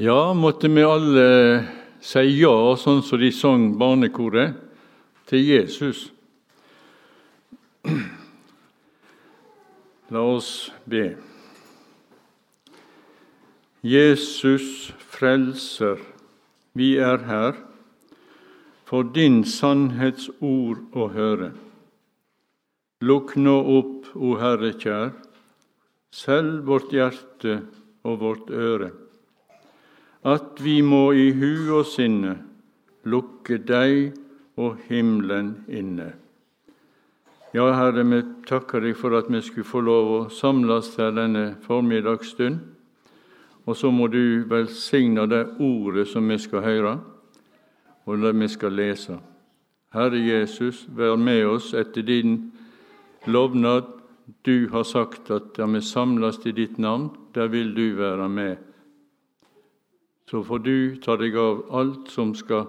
Ja, måtte vi alle si ja, sånn som de sang barnekoret, til Jesus. La oss be. Jesus frelser, vi er her for din sannhetsord å høre. Lukk nå opp, o Herre kjær, selv vårt hjerte og vårt øre at vi må i hu og sinne lukke deg og himmelen inne. Ja, Herre, vi takker deg for at vi skulle få lov å samles her denne formiddagsstund. Og så må du velsigne det ordet som vi skal høre, og det vi skal lese. Herre Jesus, vær med oss etter din lovnad. Du har sagt at der vi samles i ditt navn, der vil du være med så får du ta deg av alt som skal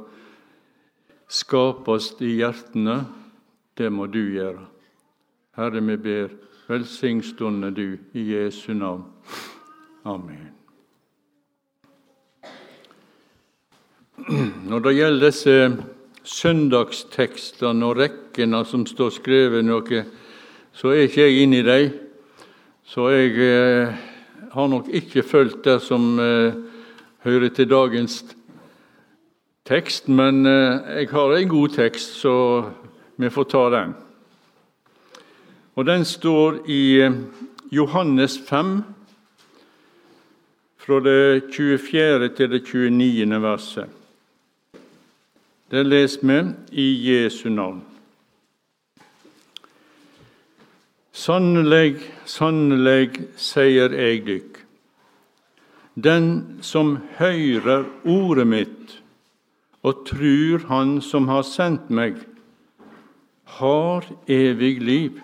skapes i hjertene. Det må du gjøre. Herre, vi ber, velsign stunden du i Jesu navn. Amen. Når det gjelder disse søndagstekstene og rekkene som står skrevet noe, så er ikke jeg inne i dem. Så jeg eh, har nok ikke fulgt det som eh, hører til dagens tekst, men eh, jeg har en god tekst, så vi får ta den. Og Den står i eh, Johannes 5, fra det 24. til det 29. verset. Det leser vi i Jesu navn. Sannelig, sannelig, sier jeg dykk, den som høyrer ordet mitt og trur Han som har sendt meg, har evig liv.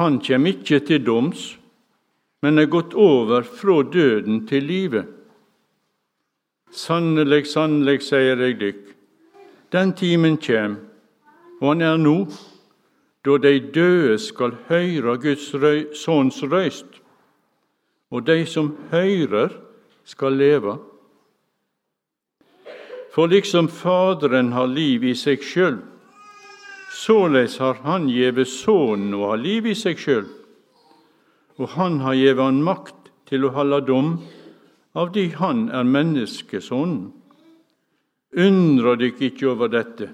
Han kjem ikke til doms, men er gått over fra døden til livet. Sannelig, sannelig, sier jeg dykk, den timen kjem, og han er nå, da de døde skal høyre Guds røy, sønns røyst og de som høyrer, skal leve. For liksom Faderen har liv i seg sjøl, såleis har Han gjeve Sønnen å ha liv i seg sjøl, og Han har gjeve Han makt til å holde dom, av de Han er menneskesonen. Undra dykk ikke over dette,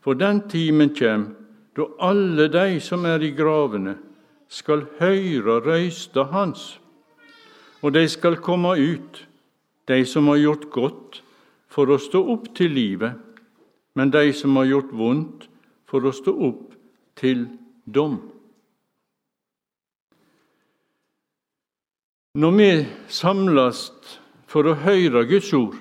for den timen kjem da alle de som er i gravene, skal høre røysta Hans og de skal komme ut, de som har gjort godt, for å stå opp til livet, men de som har gjort vondt, for å stå opp til dom. Når vi samles for å høre Guds ord,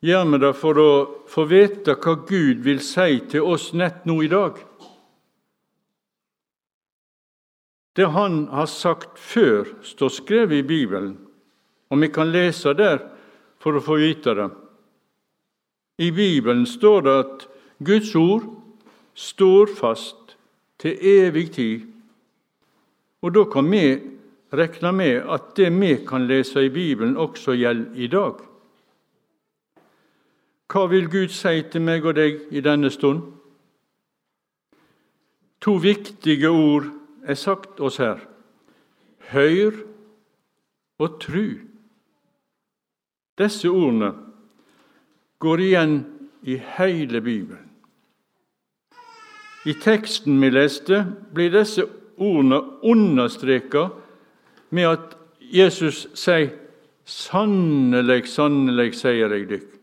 gjør vi det for å få vite hva Gud vil si til oss nett nå i dag. Det han har sagt før, står skrevet i Bibelen, og vi kan lese der for å få vite det. I Bibelen står det at Guds ord står fast til evig tid. Og da kan vi regne med at det vi kan lese i Bibelen, også gjelder i dag. Hva vil Gud si til meg og deg i denne stund? To viktige ord er sagt oss her. Hør og tru. Disse ordene går igjen i hele Bibelen. I teksten vi leste, blir disse ordene understreka med at Jesus sier 'Sannelig, sannelig, sier jeg dykk'.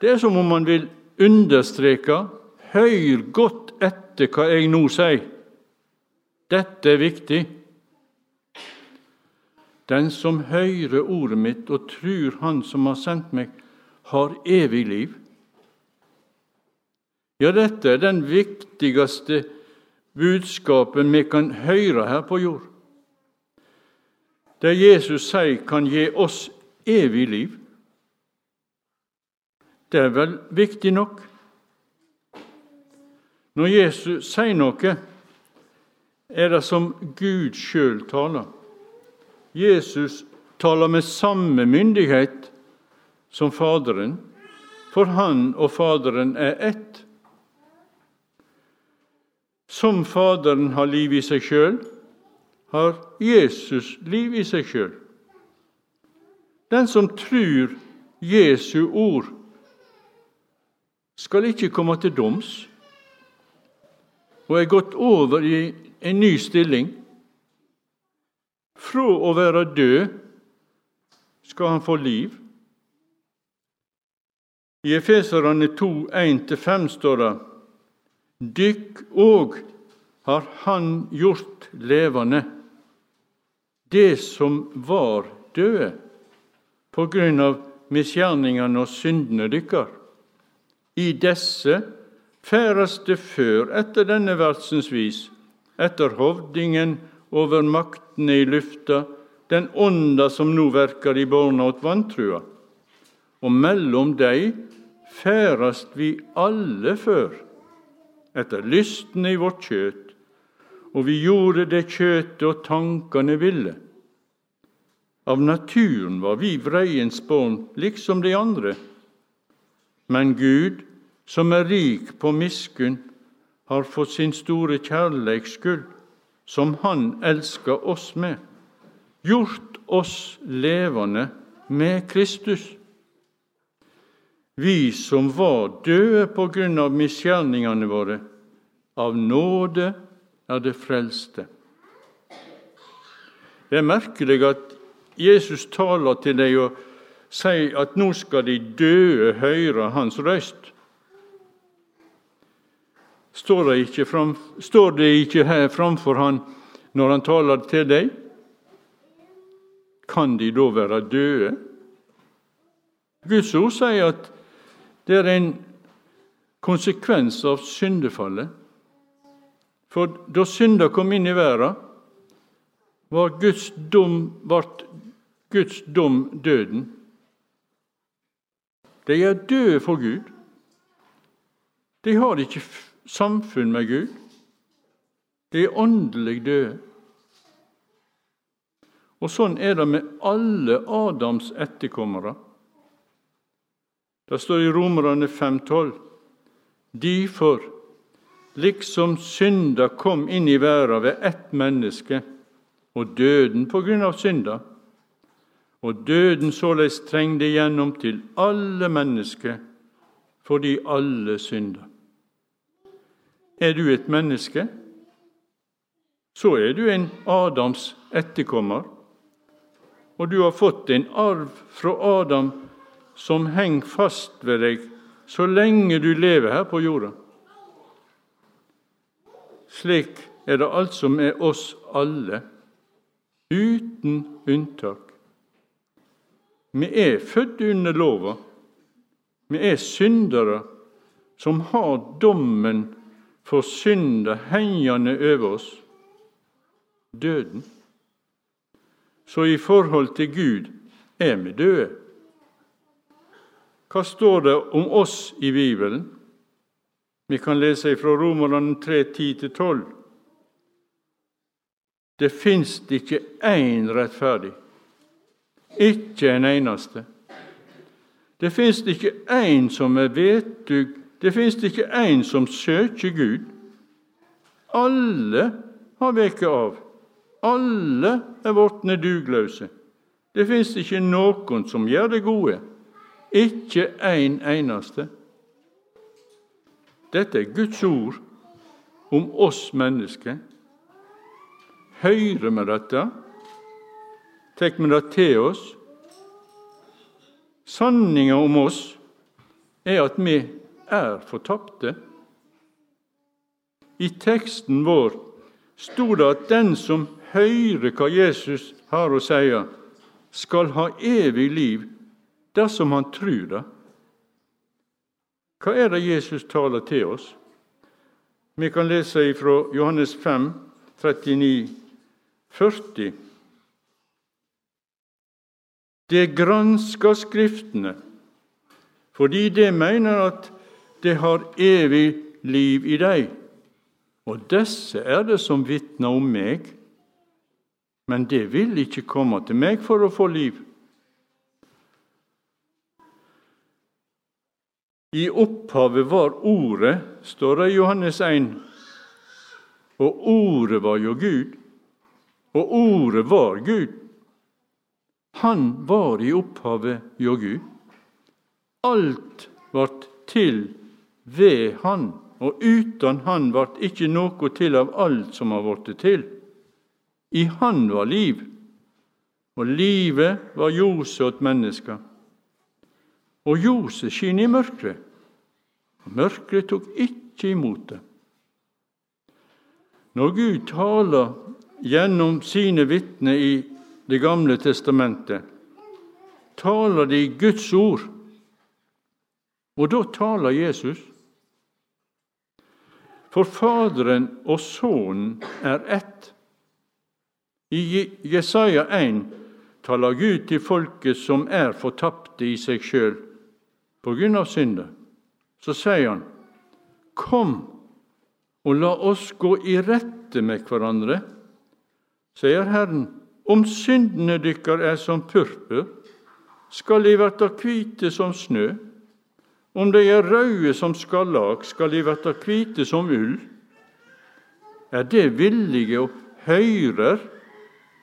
Det er som om han vil understreke 'Hør godt etter hva jeg nå sier'. Dette er viktig. Den som hører ordet mitt og tror Han som har sendt meg, har evig liv. Ja, dette er den viktigste budskapen vi kan høre her på jord. Det Jesus sier, kan gi oss evig liv. Det er vel viktig nok? Når Jesus sier noe, er det som Gud sjøl taler. Jesus taler med samme myndighet som Faderen, for Han og Faderen er ett. Som Faderen har liv i seg sjøl, har Jesus liv i seg sjøl. Den som tror Jesu ord, skal ikke komme til doms og er gått over i en ny stilling. Fra å være død skal han få liv. I Efeserane 2, 1-5 står det Dykk òg har Han gjort levende, det som var døde, på grunn av misgjerningene og syndene dykkar. I desse færes det før etter denne verdsens vis, etter hovdingen over maktene i lufta, den ånda som nå verkar i barna åt vantrua. Og mellom dei færast vi alle før, etter lystne i vårt kjøt, og vi gjorde det kjøtet og tankene ville. Av naturen var vi vreiens barn, liksom de andre. Men Gud, som er rik på miskunn, har fått sin store kjærleiks skyld, som Han elsker oss med, gjort oss levende med Kristus. Vi som var døde på grunn av misgjerningene våre, av nåde er det frelste. Det er merkelig at Jesus taler til deg og sier at nå skal de døde høre hans røyst. Står det ikke, fram, står det ikke her framfor han når han taler til deg? Kan de da være døde? Guds ord sier at det er en konsekvens av syndefallet. For da synda kom inn i verden, var Guds dom, ble Guds dom døden. De er døde for Gud. De har ikke samfunn med Gud. De er åndelig døde. Og sånn er det med alle Adams etterkommere. Det står i Romerne 5,12.: Difor, liksom synda kom inn i verden ved ett menneske, og døden på grunn av synda, og døden såleis trengte igjennom til alle mennesker fordi alle synder. Er du et menneske, så er du en Adams etterkommer, og du har fått en arv fra Adam som henger fast ved deg så lenge du lever her på jorda. Slik er det altså med oss alle, uten unntak. Vi er født under lova. Vi er syndere som har dommen for synda hengende over oss døden. Så i forhold til Gud er vi døde. Hva står det om oss i Bibelen? Vi kan lese fra Romerne 3, 10-12. Det fins ikke én rettferdig. Ikke en eneste. Det fins ikke én som er vetug, det fins ikke én som søker Gud. Alle har veket av. Alle er vortne dugløse. Det fins ikke noen som gjør det gode. Ikke en eneste. Dette er Guds ord om oss mennesker. Hører vi dette? tar vi det til oss. Sanninga om oss er at vi er fortapte. I teksten vår sto det at den som hører hva Jesus har å si, skal ha evig liv dersom han tror det. Hva er det Jesus taler til oss? Vi kan lese fra Johannes 5, 39, 40. Det gransker Skriftene, fordi det mener at det har evig liv i deg. Og disse er det som vitner om meg. men det vil ikke komme til meg for å få liv. I opphavet var Ordet, står det i Johannes 1. Og Ordet var jo Gud, og Ordet var Gud. Han var i opphavet jo Gud. Alt vart til ved Han, og uten Han vart ikke noe til av alt som har blitt til. I Han var liv, og livet var ljoset åt menneska. Og ljoset skinner i mørket, og mørket tok ikke imot det. Når Gud taler gjennom sine vitner i Det gamle testamentet, taler de Guds ord, og da taler Jesus. For Faderen og Sønnen er ett. I Jesaja 1 taler Gud til folket som er fortapte i seg sjøl av synder. Så sier han, Kom og la oss gå i rette med hverandre, sier Herren. Om syndene dykkar er som purpur, skal de verta kvite som snø. Om de er røde som skallak, skal de verta hvite som ull. Er det villige og høyrer,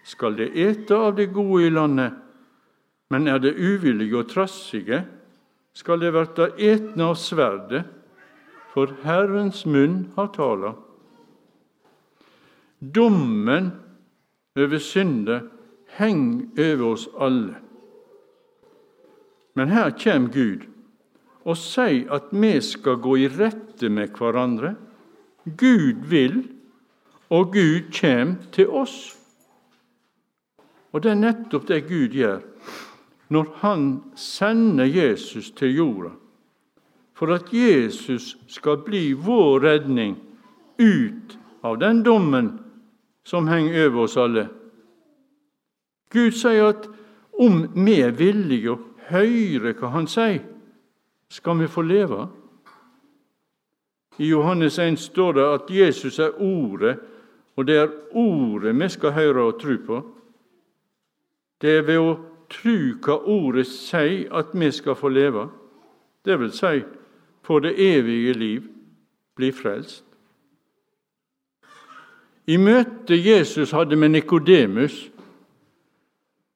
skal de ete av det gode i landet. Men er det uvillige og trassige, skal de verta etne av sverdet for Herrens munn har tala. Dommen over syndet heng over oss alle. Men her kjem Gud og sier at vi skal gå i rette med hverandre. Gud vil, og Gud kjem til oss. Og det er nettopp det Gud gjør når Han sender Jesus til jorda for at Jesus skal bli vår redning ut av den dommen som henger over oss alle. Gud sier at om vi er villige å høre hva Han sier, skal vi få leve. I Johannes 1 står det at Jesus er Ordet, og det er Ordet vi skal høre og tro på. Det er ved å tro hva Ordet sier, at vi skal få leve. Det vil si for det evige liv bli frelst. I møtet Jesus hadde med Nikodemus,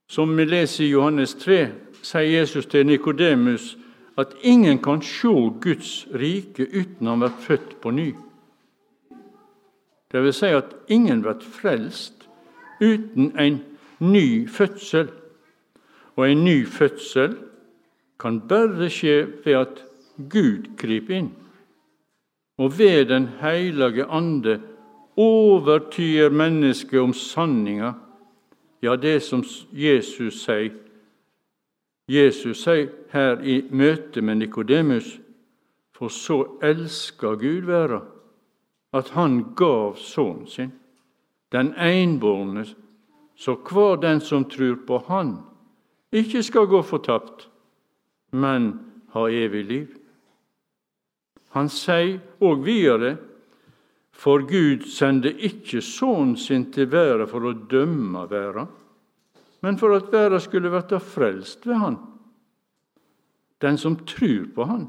som vi leser i Johannes 3, sier Jesus til Nikodemus at ingen kan se Guds rike uten han blir født på ny. Det vil si at ingen blir frelst uten en ny fødsel. Og en ny fødsel kan bare skje ved at Gud griper inn, og ved Den hellige ande overtyr mennesket om sanninga, ja, det som Jesus sier. Jesus sier her i møte med Nikodemus, for så elsker Gud være, at Han gav sønnen sin, den einbårne, så hver den som tror på Han, ikke skal gå fortapt, men ha evig liv. Han sier òg videre for Gud sender ikke Sønnen sin til verden for å dømme verden, men for at verden skulle bli frelst ved Han. Den som trur på Han,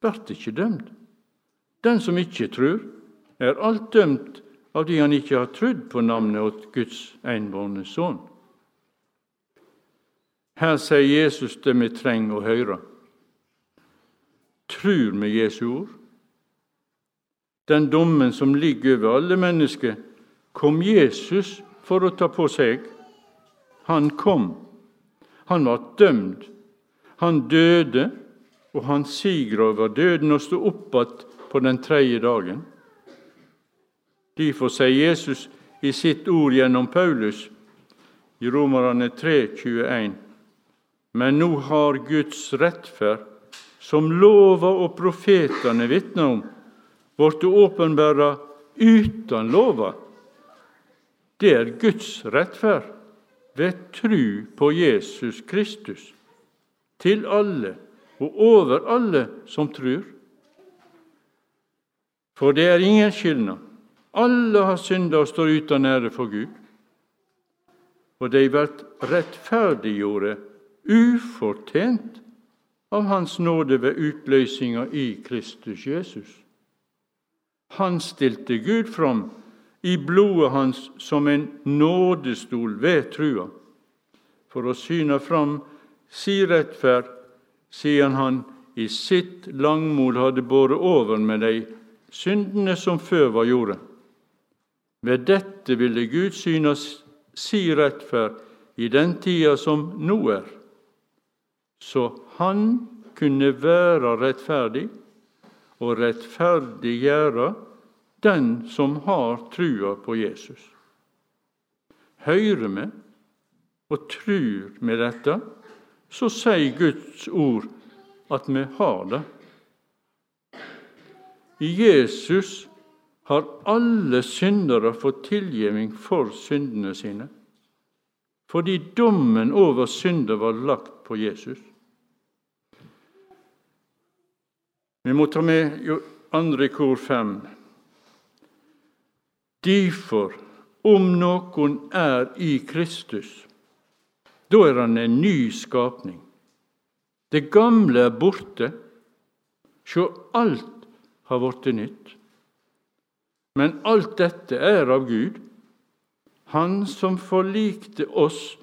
blir ikke dømt. Den som ikke trur, er alt dømt av de han ikke har trudd på navnet åt Guds enbårne sønn. Her sier Jesus det vi trenger å høre Trur med Jesu ord. Den dommen som ligger over alle mennesker, kom Jesus for å ta på seg. Han kom. Han var dømt. Han døde, og han siger over døden og sto opp igjen på den tredje dagen. Derfor sier Jesus i sitt ord gjennom Paulus i Romerne 3, 21. Men nå har Guds rettferd som lova og profetene vitner om, blitt åpenbæra uten lova. Det er Guds rettferd ved tru på Jesus Kristus, til alle og over alle som trur. For det er ingen skilnad. Alle har synda og står uten ære for Gud. og de blir rettferdiggjorde ufortjent av Hans nåde ved utløsninga i Kristus Jesus. Han stilte Gud fram i blodet hans som en nådestol ved trua, for å syne fram si rettferd, siden han i sitt langmod hadde båret over med de syndene som før var gjorde. Ved dette ville Gud synes si rettferd i den tida som nå er, så han kunne være rettferdig og rettferdiggjøre den som har trua på Jesus. Hører vi og trur med dette, så sier Guds ord at vi har det. I Jesus har alle syndere fått tilgivning for syndene sine, fordi dommen over synder var lagt på Jesus. Vi må ta med andre kor fem. Derfor, om noen er i Kristus, da er han en ny skapning. Det gamle er borte. Sjå, alt har blitt nytt. Men alt dette er av Gud, Han som forlikte oss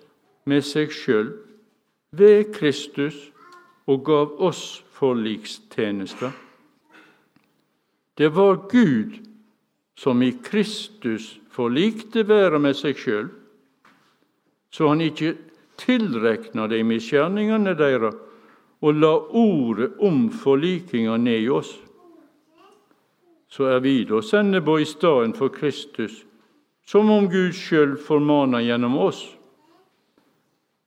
med seg sjøl ved Kristus og gav oss forlikstjenester. Det var Gud som i Kristus forlikte verda med seg sjøl, så han ikke tilrekna dei misgjerningane deira og la ordet om forlikinga ned i oss. Så er vi da sendebod i staden for Kristus, som om Gud sjøl formaner gjennom oss.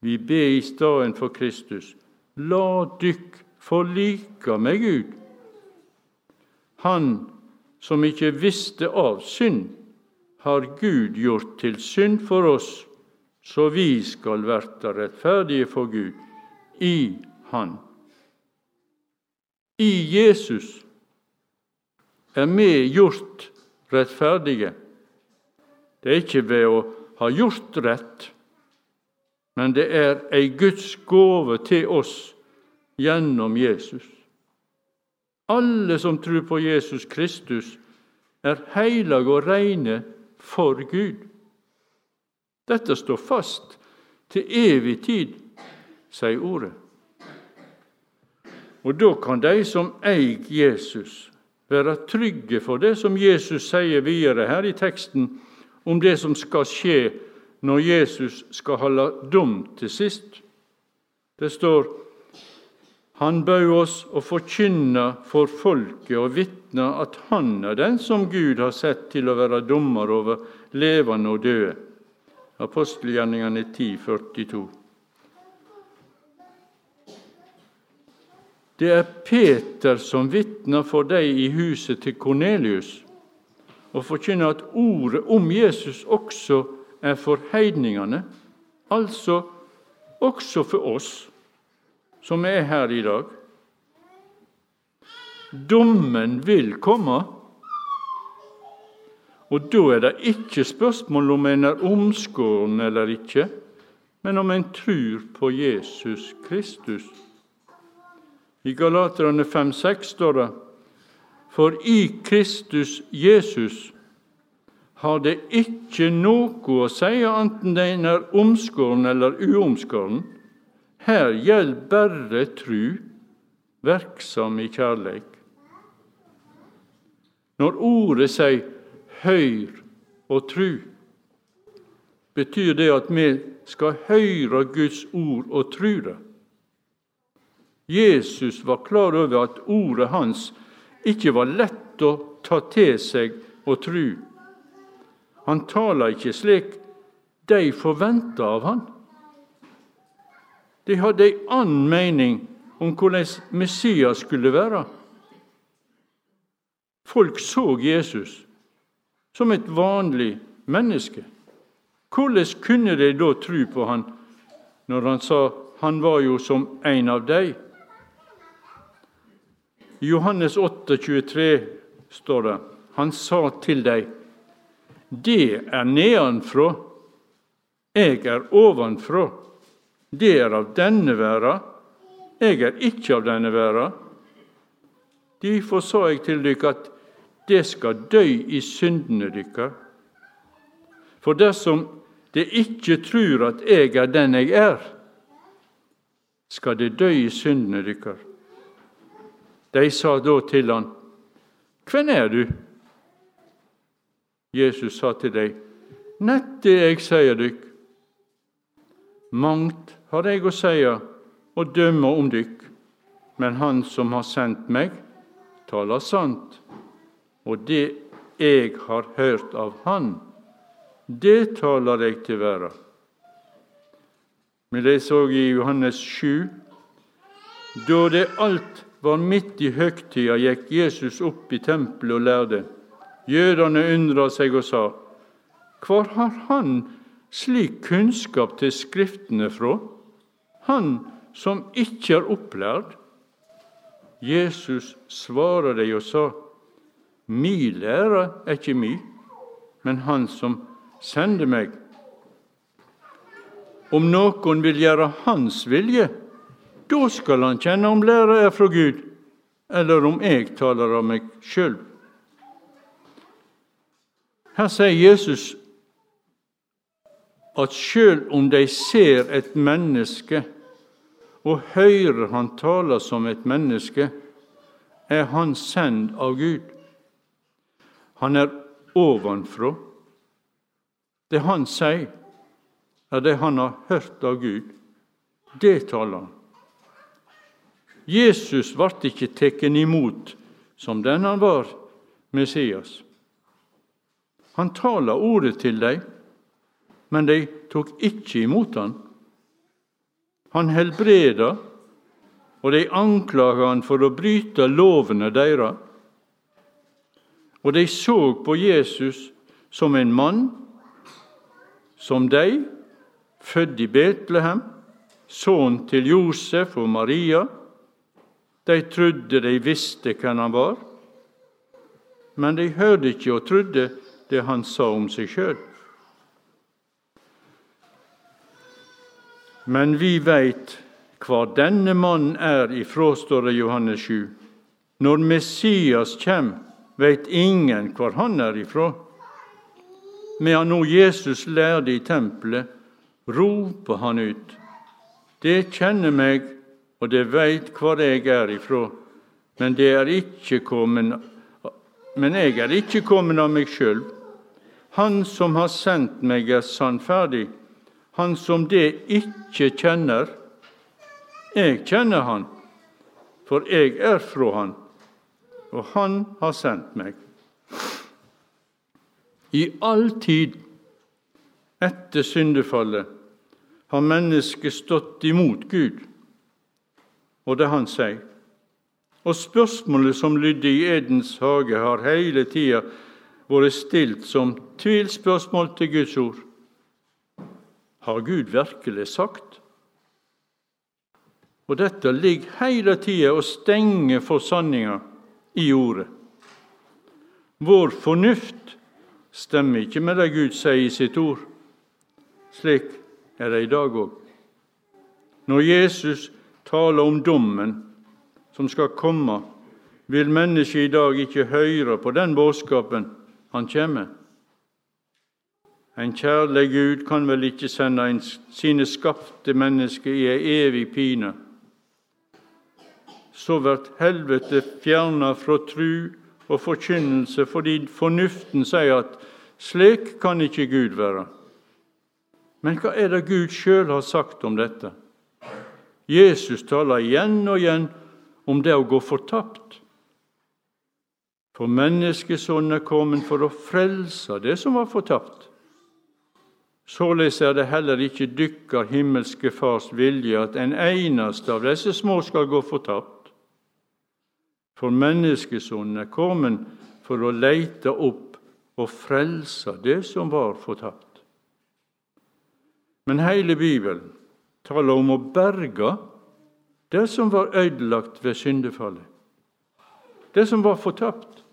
Vi ber i staden for Kristus, la dykk forlika med Gud. Han som ikke visste av synd, har Gud gjort til synd for oss, så vi skal verte rettferdige for Gud i Han. I Jesus er vi gjort rettferdige. Det er ikke ved å ha gjort rett, men det er ei Guds gåve til oss gjennom Jesus. Alle som tror på Jesus Kristus, er hellige og reine for Gud. Dette står fast til evig tid, sier ordet. Og da kan de som eier Jesus, være trygge for det som Jesus sier videre her i teksten om det som skal skje når Jesus skal holde dom til sist. Det står han bød oss å forkynne for folket og vitne at han er den som Gud har sett til å være dommer over levende og døde. Apostelgjerningene 10, 42. Det er Peter som vitner for deg i huset til Kornelius, og forkynner at ordet om Jesus også er for heidningene, altså også for oss som er her i dag. Dommen vil komme. Og da er det ikke spørsmål om en er omskåren eller ikke, men om en tror på Jesus Kristus. I Galaterne 5,6 står det For i Kristus Jesus har det ikke noe å si enten den er omskåren eller uomskåren, her gjelder bare tru, verksam i kjærleik. Når ordet sier 'høyr' og tru', betyr det at vi skal høyre Guds ord og tru det. Jesus var klar over at ordet hans ikke var lett å ta til seg og tru. Han taler ikke slik de forventa av han. De hadde ei annen mening om hvordan Messias skulle være. Folk så Jesus som et vanlig menneske. Hvordan kunne de da tro på han når han sa han var jo som en av dem? I Johannes 8, 23 står det han sa til dem, det er nedenfra, Jeg er ovenfra. Det er av denne verda. Jeg er ikke av denne verda. Derfor sa jeg til dykk at det skal dø i syndene dykkar. For dersom det ikke trur at jeg er den jeg er, skal det dø i syndene dykkar. De sa da til han, Hvem er du? Jesus sa til dei, Nett det jeg sier dykk. Mangt har jeg å seie og dømme om dykk, men Han som har sendt meg, taler sant, og det jeg har hørt av Han, det taler jeg til verden. Vi leser òg i Johannes 7. Da det alt var midt i høgtida, gikk Jesus opp i tempelet og lærde. Jødene undra seg og sa:" Hvor har han slik kunnskap til Skriftene fra? Han som ikke er opplært. Jesus svarer dem og sa:" Mi lære er ikke mi, men Han som sender meg. Om noen vil gjøre Hans vilje, da skal han kjenne om læra er fra Gud, eller om jeg taler av meg sjøl. Her sier Jesus at sjøl om de ser et menneske og hører han taler som et menneske, er han sendt av Gud. Han er ovenfra. Det han sier, er det han har hørt av Gud. Det taler han. Jesus ble ikke tatt imot som den han var, Messias. Han taler ordet til dem, men de tok ikke imot han. Han helbreda, og de anklaga han for å bryte lovene deres. Og de så på Jesus som en mann, som de, født i Betlehem, sønn til Josef og Maria. De trodde de visste hvem han var, men de hørte ikke og trodde det han sa om seg sjøl. Men vi veit hva denne mannen er ifra, står det Johannes 7. Når Messias kjem, veit ingen hvor han er ifra. Medan nå Jesus lærde i tempelet, roper han ut:" Det kjenner meg, og det veit hvor jeg er ifra, men, er kommet, men jeg er ikke kommet av meg sjøl. Han som har sendt meg, er sannferdig. Han som det ikke kjenner, jeg kjenner han, for jeg er fra han, og han har sendt meg. I all tid etter syndefallet har mennesket stått imot Gud og det han sier. Og spørsmålet som lydde i Edens hage, har hele tida vært stilt som tvilspørsmål til Guds ord. Har Gud virkelig sagt? Og dette ligger hele tida og stenger for sanninga i ordet. Vår fornuft stemmer ikke med det Gud sier i sitt ord. Slik er det i dag òg. Når Jesus taler om dommen som skal komme, vil mennesket i dag ikke høre på den budskapen han kommer. En kjærlig Gud kan vel ikke sende en sine skapte mennesker i ei evig pine. Så blir helvete fjerna fra tru og forkynnelse fordi fornuften sier at slik kan ikke Gud være. Men hva er det Gud sjøl har sagt om dette? Jesus taler igjen og igjen om det å gå fortapt. For menneskesonen er kommet for å frelse det som var fortapt. Således er det heller ikke dykkar himmelske Fars vilje at en eneste av disse små skal gå fortapt. For menneskesonen er kommet for å leite opp og frelse det som var fortapt. Men hele Bibelen taler om å berge det som var ødelagt ved syndefallet, det som var fortapt.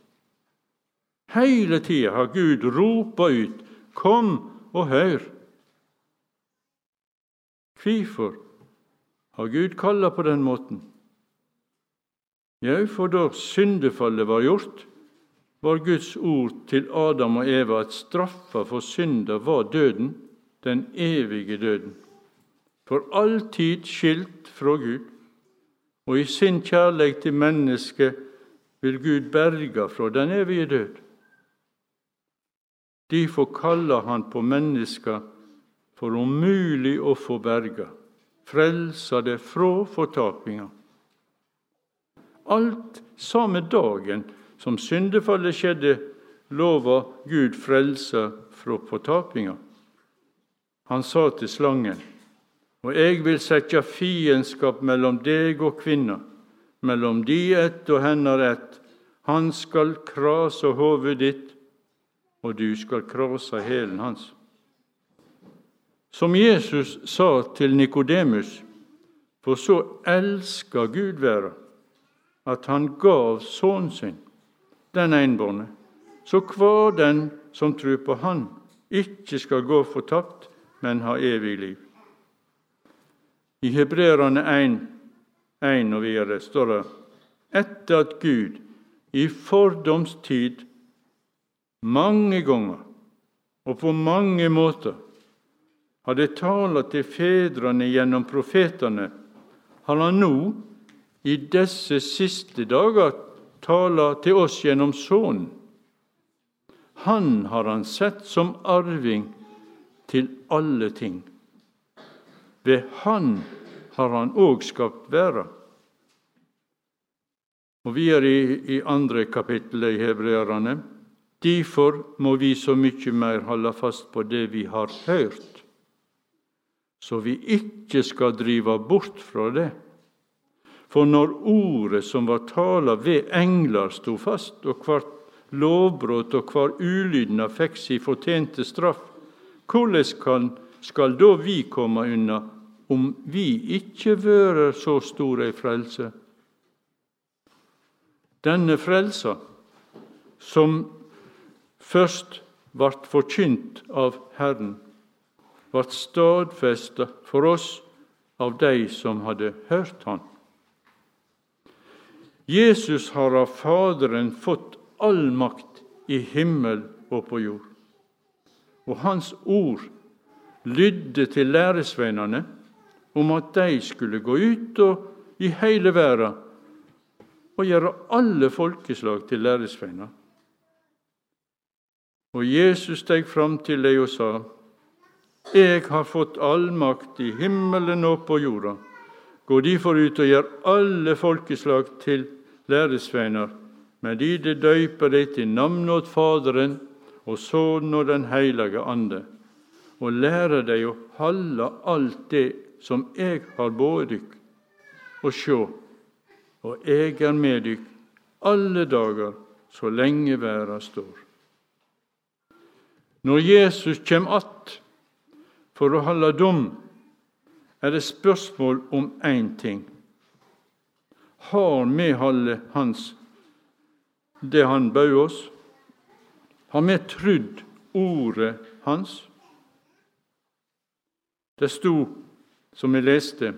Hele tida har Gud ropa ut 'Kom og hør'. Hvorfor har Gud kalla på den måten? Jau, for da syndefallet var gjort, var Guds ord til Adam og Eva at straffa for synda var døden, den evige døden. For alltid skilt fra Gud, og i sin kjærlighet til mennesket vil Gud berge fra den evige død. Derfor kaller han på mennesker for umulig å få berga, frelsa det fra fortapinga. Alt samme dagen som syndefallet skjedde, lova Gud frelsa fra fortapinga. Han sa til slangen, og jeg vil sette fiendskap mellom deg og kvinna, mellom de ett og hennar ett. Han skal krase hovudet ditt, og du skal krase hælen hans. Som Jesus sa til Nikodemus, for så elska Gud verda at han gav sønnen sin, den einbårne, så hver den som tror på Han, ikke skal gå fortapt, men ha evig liv. I Hebreerne 1, 1 og videre står det etter at Gud i fordomstid mange ganger og på mange måter hadde tala til fedrene gjennom profetene, han nå i disse siste dager tala til oss gjennom Sønnen. Han har han sett som arving til alle ting. Ved Han har han òg skapt verda. Og videre i, i andre kapittel i Hebreerne. Derfor må vi så mykje meir holde fast på det vi har hørt, så vi ikke skal drive bort fra det. For når ordet som var tala ved engler, sto fast, og hvert lovbrot og hver ulydnad fikk si fortjente straff, hvordan skal da vi komme unna om vi ikke værer så store i frelse? Denne frelsa, som først vart forkynt av Herren, vart stadfesta for oss av de som hadde hørt Han. Jesus har av Faderen fått all makt i himmel og på jord. Og hans ord lydde til læresveinene om at de skulle gå ut i hele verden og gjøre alle folkeslag til læresveiner. Og Jesus steg fram til deg og sa:" Jeg har fått all makt i himmelen og på jorda. Gå derfor ut og gjør alle folkeslag til læresveiner, men de det døyper deg til navnet åt Faderen og Sønnen og Den hellige ande, og lærer deg å halde alt det som eg har båret dykk. Og sjå, og eg er med dykk alle dager så lenge verda står. Når Jesus kjem att for å holde dom, er det spørsmål om én ting. Har vi holdt hans det han bød oss? Har vi trudd ordet hans? Det sto, som vi leste,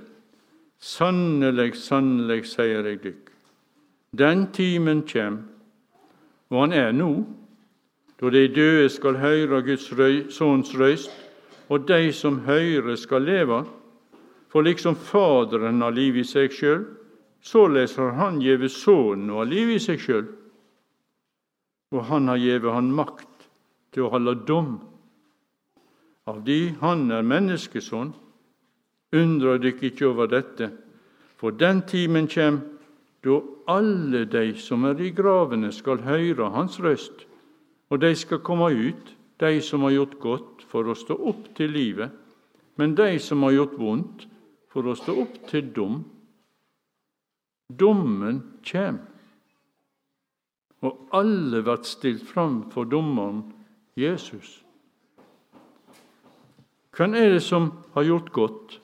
Sannelig, sannelig, sier jeg dykk, den timen kjem, og han er nå, da de døde skal høre Guds røy, sønns røyst, og de som hører, skal leve. For liksom Faderen har liv i seg sjøl, såleis har Han gjeve Sønnen å ha liv i seg sjøl. Og Han har gjeve Han makt til å holde dom. Av de Han er menneskesønn, undrer dykk ikke over dette, for den timen kjem da alle de som er i gravene, skal høre Hans røst, og de skal komme ut, de som har gjort godt, for å stå opp til livet, men de som har gjort vondt, for å stå opp til dom. Dommen kjem, og alle blir stilt fram for dommeren Jesus. Hvem er det som har gjort godt?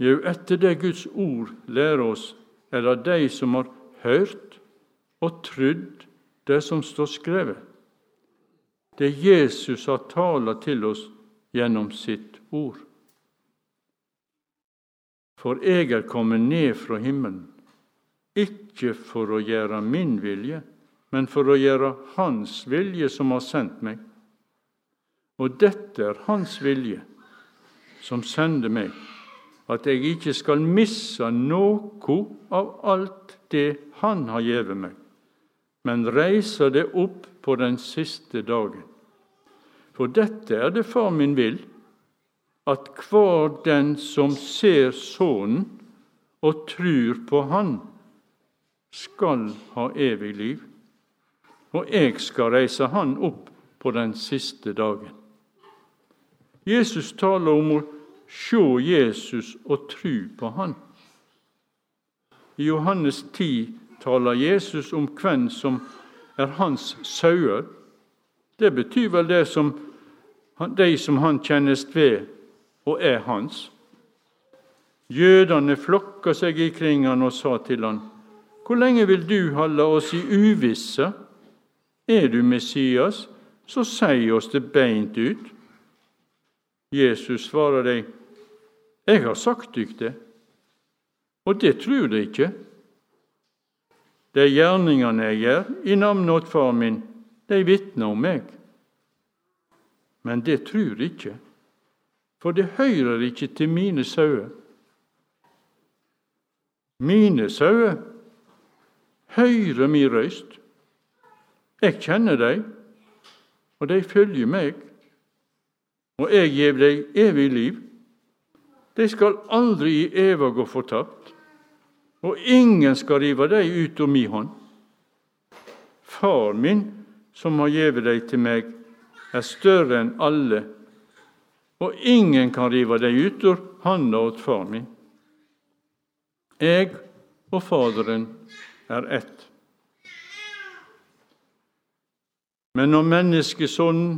Jo, etter det Guds ord lærer oss, er det de som har hørt og trodd det som står skrevet. Det Jesus har talt til oss gjennom sitt ord. For jeg er kommet ned fra himmelen, ikke for å gjøre min vilje, men for å gjøre Hans vilje som har sendt meg. Og dette er Hans vilje, som sender meg, at jeg ikke skal misse noe av alt det Han har gitt meg, men reiser det opp på den siste dagen. For dette er det Far min vil, at hver den som ser Sønnen og trur på Han, skal ha evig liv, og jeg skal reise Han opp på den siste dagen. Jesus taler om å se Jesus og tru på Han. I Johannes 10 taler Jesus om hvem som er hans sauer. Det betyr vel det som de som han kjennes ved og er hans. Jødene flokka seg ikring han og sa til han, Hvor lenge vil du holde oss i uvisse? Er du Messias, så si oss det beint ut. Jesus svarer deg, Jeg har sagt dykk det, og det tror de ikke. De gjerningene jeg gjør i navnet åt Far min, de vitner om meg. Men det tror ikke, for det hører ikke til mine sauer. Mine sauer hører mi røyst. Jeg kjenner dem, og de følger meg. Og jeg gjev dem evig liv. De skal aldri i eva gå fortapt, og ingen skal rive dei ut av mi hånd. Far min, som har gjeve dei til meg, er større enn alle, og ingen kan rive dei ut av handa åt far min. Eg og Faderen er ett. Men når menneskesonen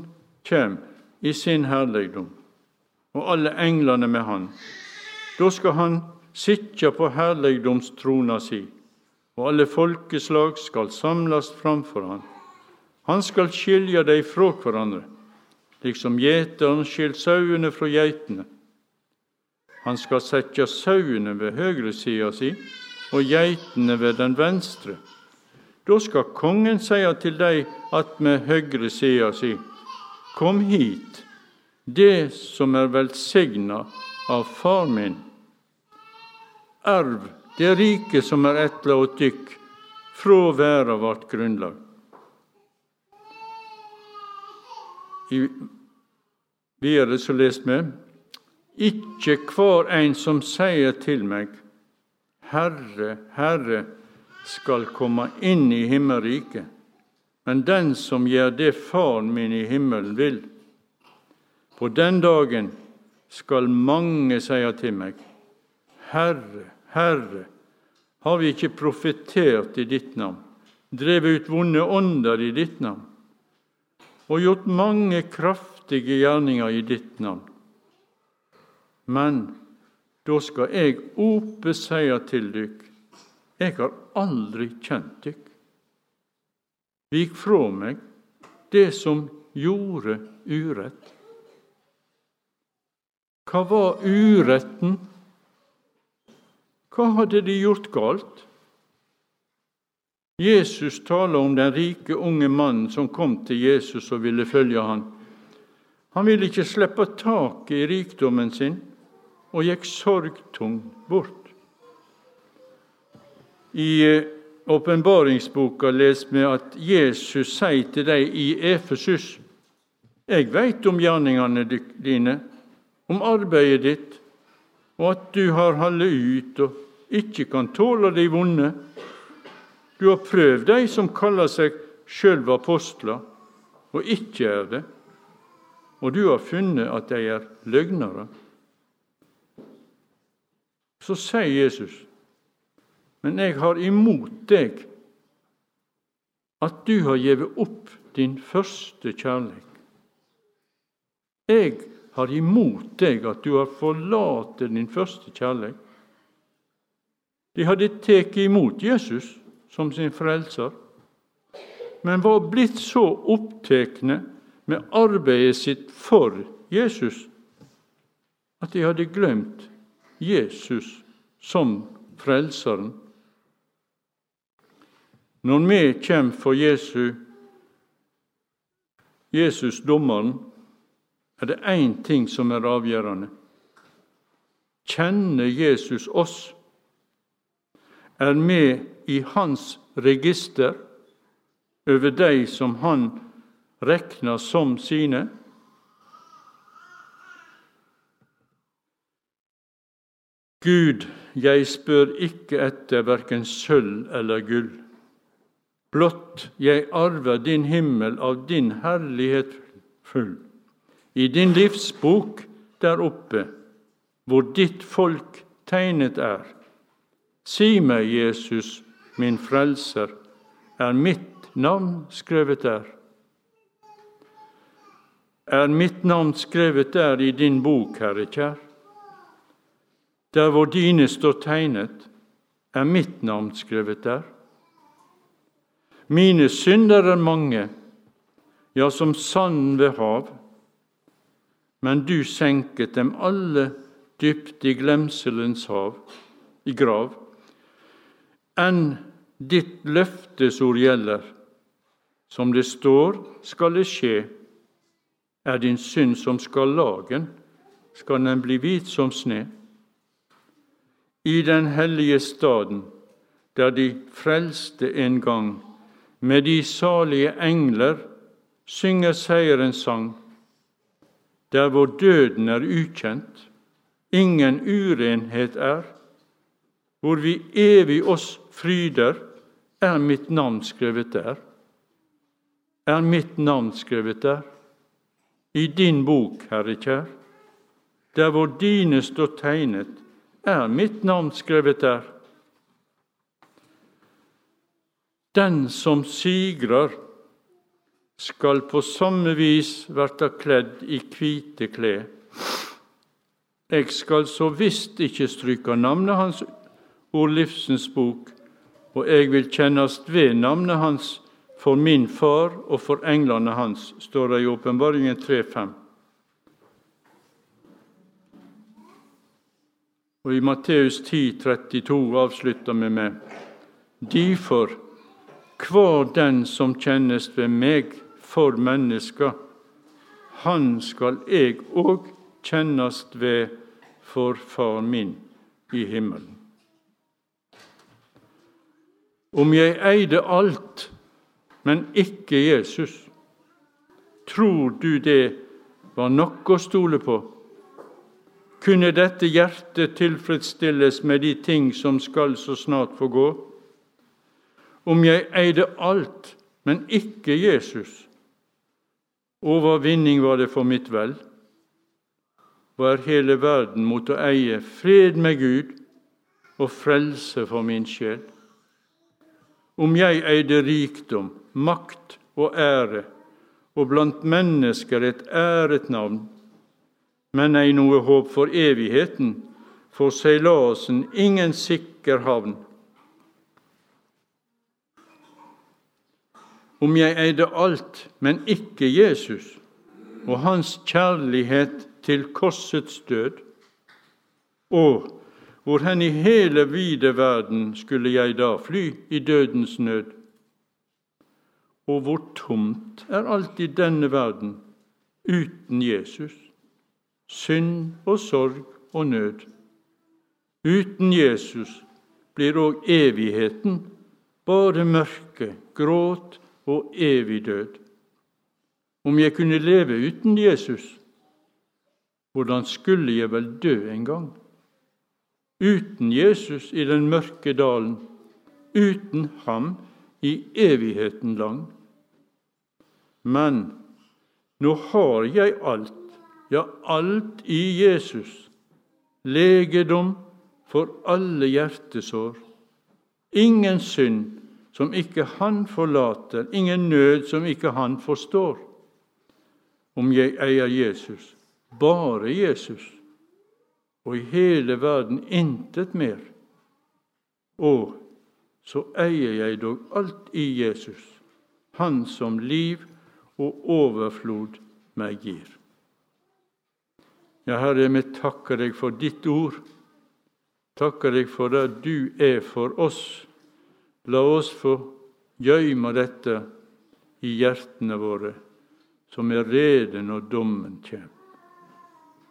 kommer i sin herligdom, og alle englene med han, da skal han sitte på herligdomstrona si, og alle folkeslag skal samles framfor han. Han skal skilje dem fra hverandre, liksom gjeteren skiller sauene fra geitene. Han skal sette sauene ved høyresida si og geitene ved den venstre. Da skal kongen seie til dei attmed høyresida si, Kom hit, det som er velsigna av far min. Arv det rike som er etla åt dykk fra verda vart grunnlag. I, videre så les vi ikke hver en som sier til meg, Herre, Herre, skal komme inn i himmelriket, men den som gjør det Faren min i himmelen vil. På den dagen skal mange seie til meg, Herre, Herre, har vi ikke profetert i ditt navn, drevet ut vonde ånder i ditt navn? og gjort mange kraftige gjerninger i ditt navn. Men da skal jeg ope seie til dykk, jeg har aldri kjent dykk. Vik fra meg det som gjorde urett. Hva var uretten? Hva hadde de gjort galt? Jesus taler om den rike, unge mannen som kom til Jesus og ville følge ham. Han ville ikke slippe taket i rikdommen sin og gikk sorgtung bort. I eh, åpenbaringsboka leser vi at Jesus sier til dem i Efesus Jeg veit om gjerningene dine, om arbeidet ditt, og at du har holdt ut og ikke kan tåle de vonde du har prøvd de som kaller seg sjølve apostler, og ikke er det, og du har funnet at de er løgnere. Så sier Jesus, men jeg har imot deg at du har gitt opp din første kjærlighet. Jeg har imot deg at du har forlatt din første kjærlighet. De hadde tatt imot Jesus som sin frelser, men var blitt så opptekne med arbeidet sitt for Jesus at de hadde glemt Jesus som Frelseren. Når vi kommer for Jesus, Jesus dommeren, er det én ting som er avgjørende. Kjenner Jesus oss? Er vi i hans register over de som han regner som sine? Gud, jeg spør ikke etter verken sølv eller gull. Blott jeg arver din himmel av din herlighet full. I din livsbok der oppe, hvor ditt folk tegnet er. Si meg, Jesus, min frelser, er mitt navn skrevet der? Er mitt navn skrevet der i din bok, Herre kjær? Der hvor dine står tegnet, er mitt navn skrevet der. Mine synder er mange, ja, som sanden ved hav, men du senket dem alle dypt i glemselens hav, i grav. Enn ditt løftesord gjelder, som det står, skal det skje. Er din synd som skal lagen, skal den bli hvit som sne i den hellige staden, der de frelste en gang, med de salige engler, synger seierens sang, der hvor døden er ukjent, ingen urenhet er, hvor vi evig oss fryder, er mitt navn skrevet der. Er mitt navn skrevet der? I din bok, Herre kjær, der hvor dine står tegnet, er mitt navn skrevet der. Den som sigrer, skal på samme vis verta kledd i hvite klær. Jeg skal så visst ikke stryke navnet hans ord livsens bok, og jeg vil kjennast ved navnet hans for min far og for englene hans, står det i Åpenbaringen 3.5. Og i Matteus 10, 32 avslutter vi med Difor, hver den som kjennes ved meg for mennesker, han skal jeg òg kjennast ved for Far min i himmelen. Om jeg eide alt, men ikke Jesus, tror du det var nok å stole på? Kunne dette hjertet tilfredsstilles med de ting som skal så snart få gå? Om jeg eide alt, men ikke Jesus, overvinning var det for mitt vel. Var hele verden mot å eie fred med Gud og frelse for min sjel? Om jeg eide rikdom, makt og ære, og blant mennesker et æret navn, men ei noe håp for evigheten, for seilasen ingen sikker havn. Om jeg eide alt, men ikke Jesus og hans kjærlighet til korsets død, og hvor hen i hele vide verden skulle jeg da fly i dødens nød? Og hvor tomt er alt i denne verden uten Jesus? synd og sorg og nød. Uten Jesus blir òg evigheten bare mørke, gråt og evig død. Om jeg kunne leve uten Jesus, hvordan skulle jeg vel dø en gang? Uten Jesus i den mørke dalen, uten ham i evigheten lang. Men nå har jeg alt ja, alt i Jesus, legedom for alle hjertesår. Ingen synd som ikke Han forlater, ingen nød som ikke Han forstår. Om jeg eier Jesus, bare Jesus, og i hele verden intet mer. Og så eier jeg dog alt i Jesus, Han som liv og overflod meg gir. Ja, Herre, vi takker deg for ditt ord, Takker deg for det du er for oss. La oss få gjøyme dette i hjertene våre, som er rede når dommen kommer.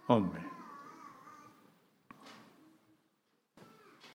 Amen.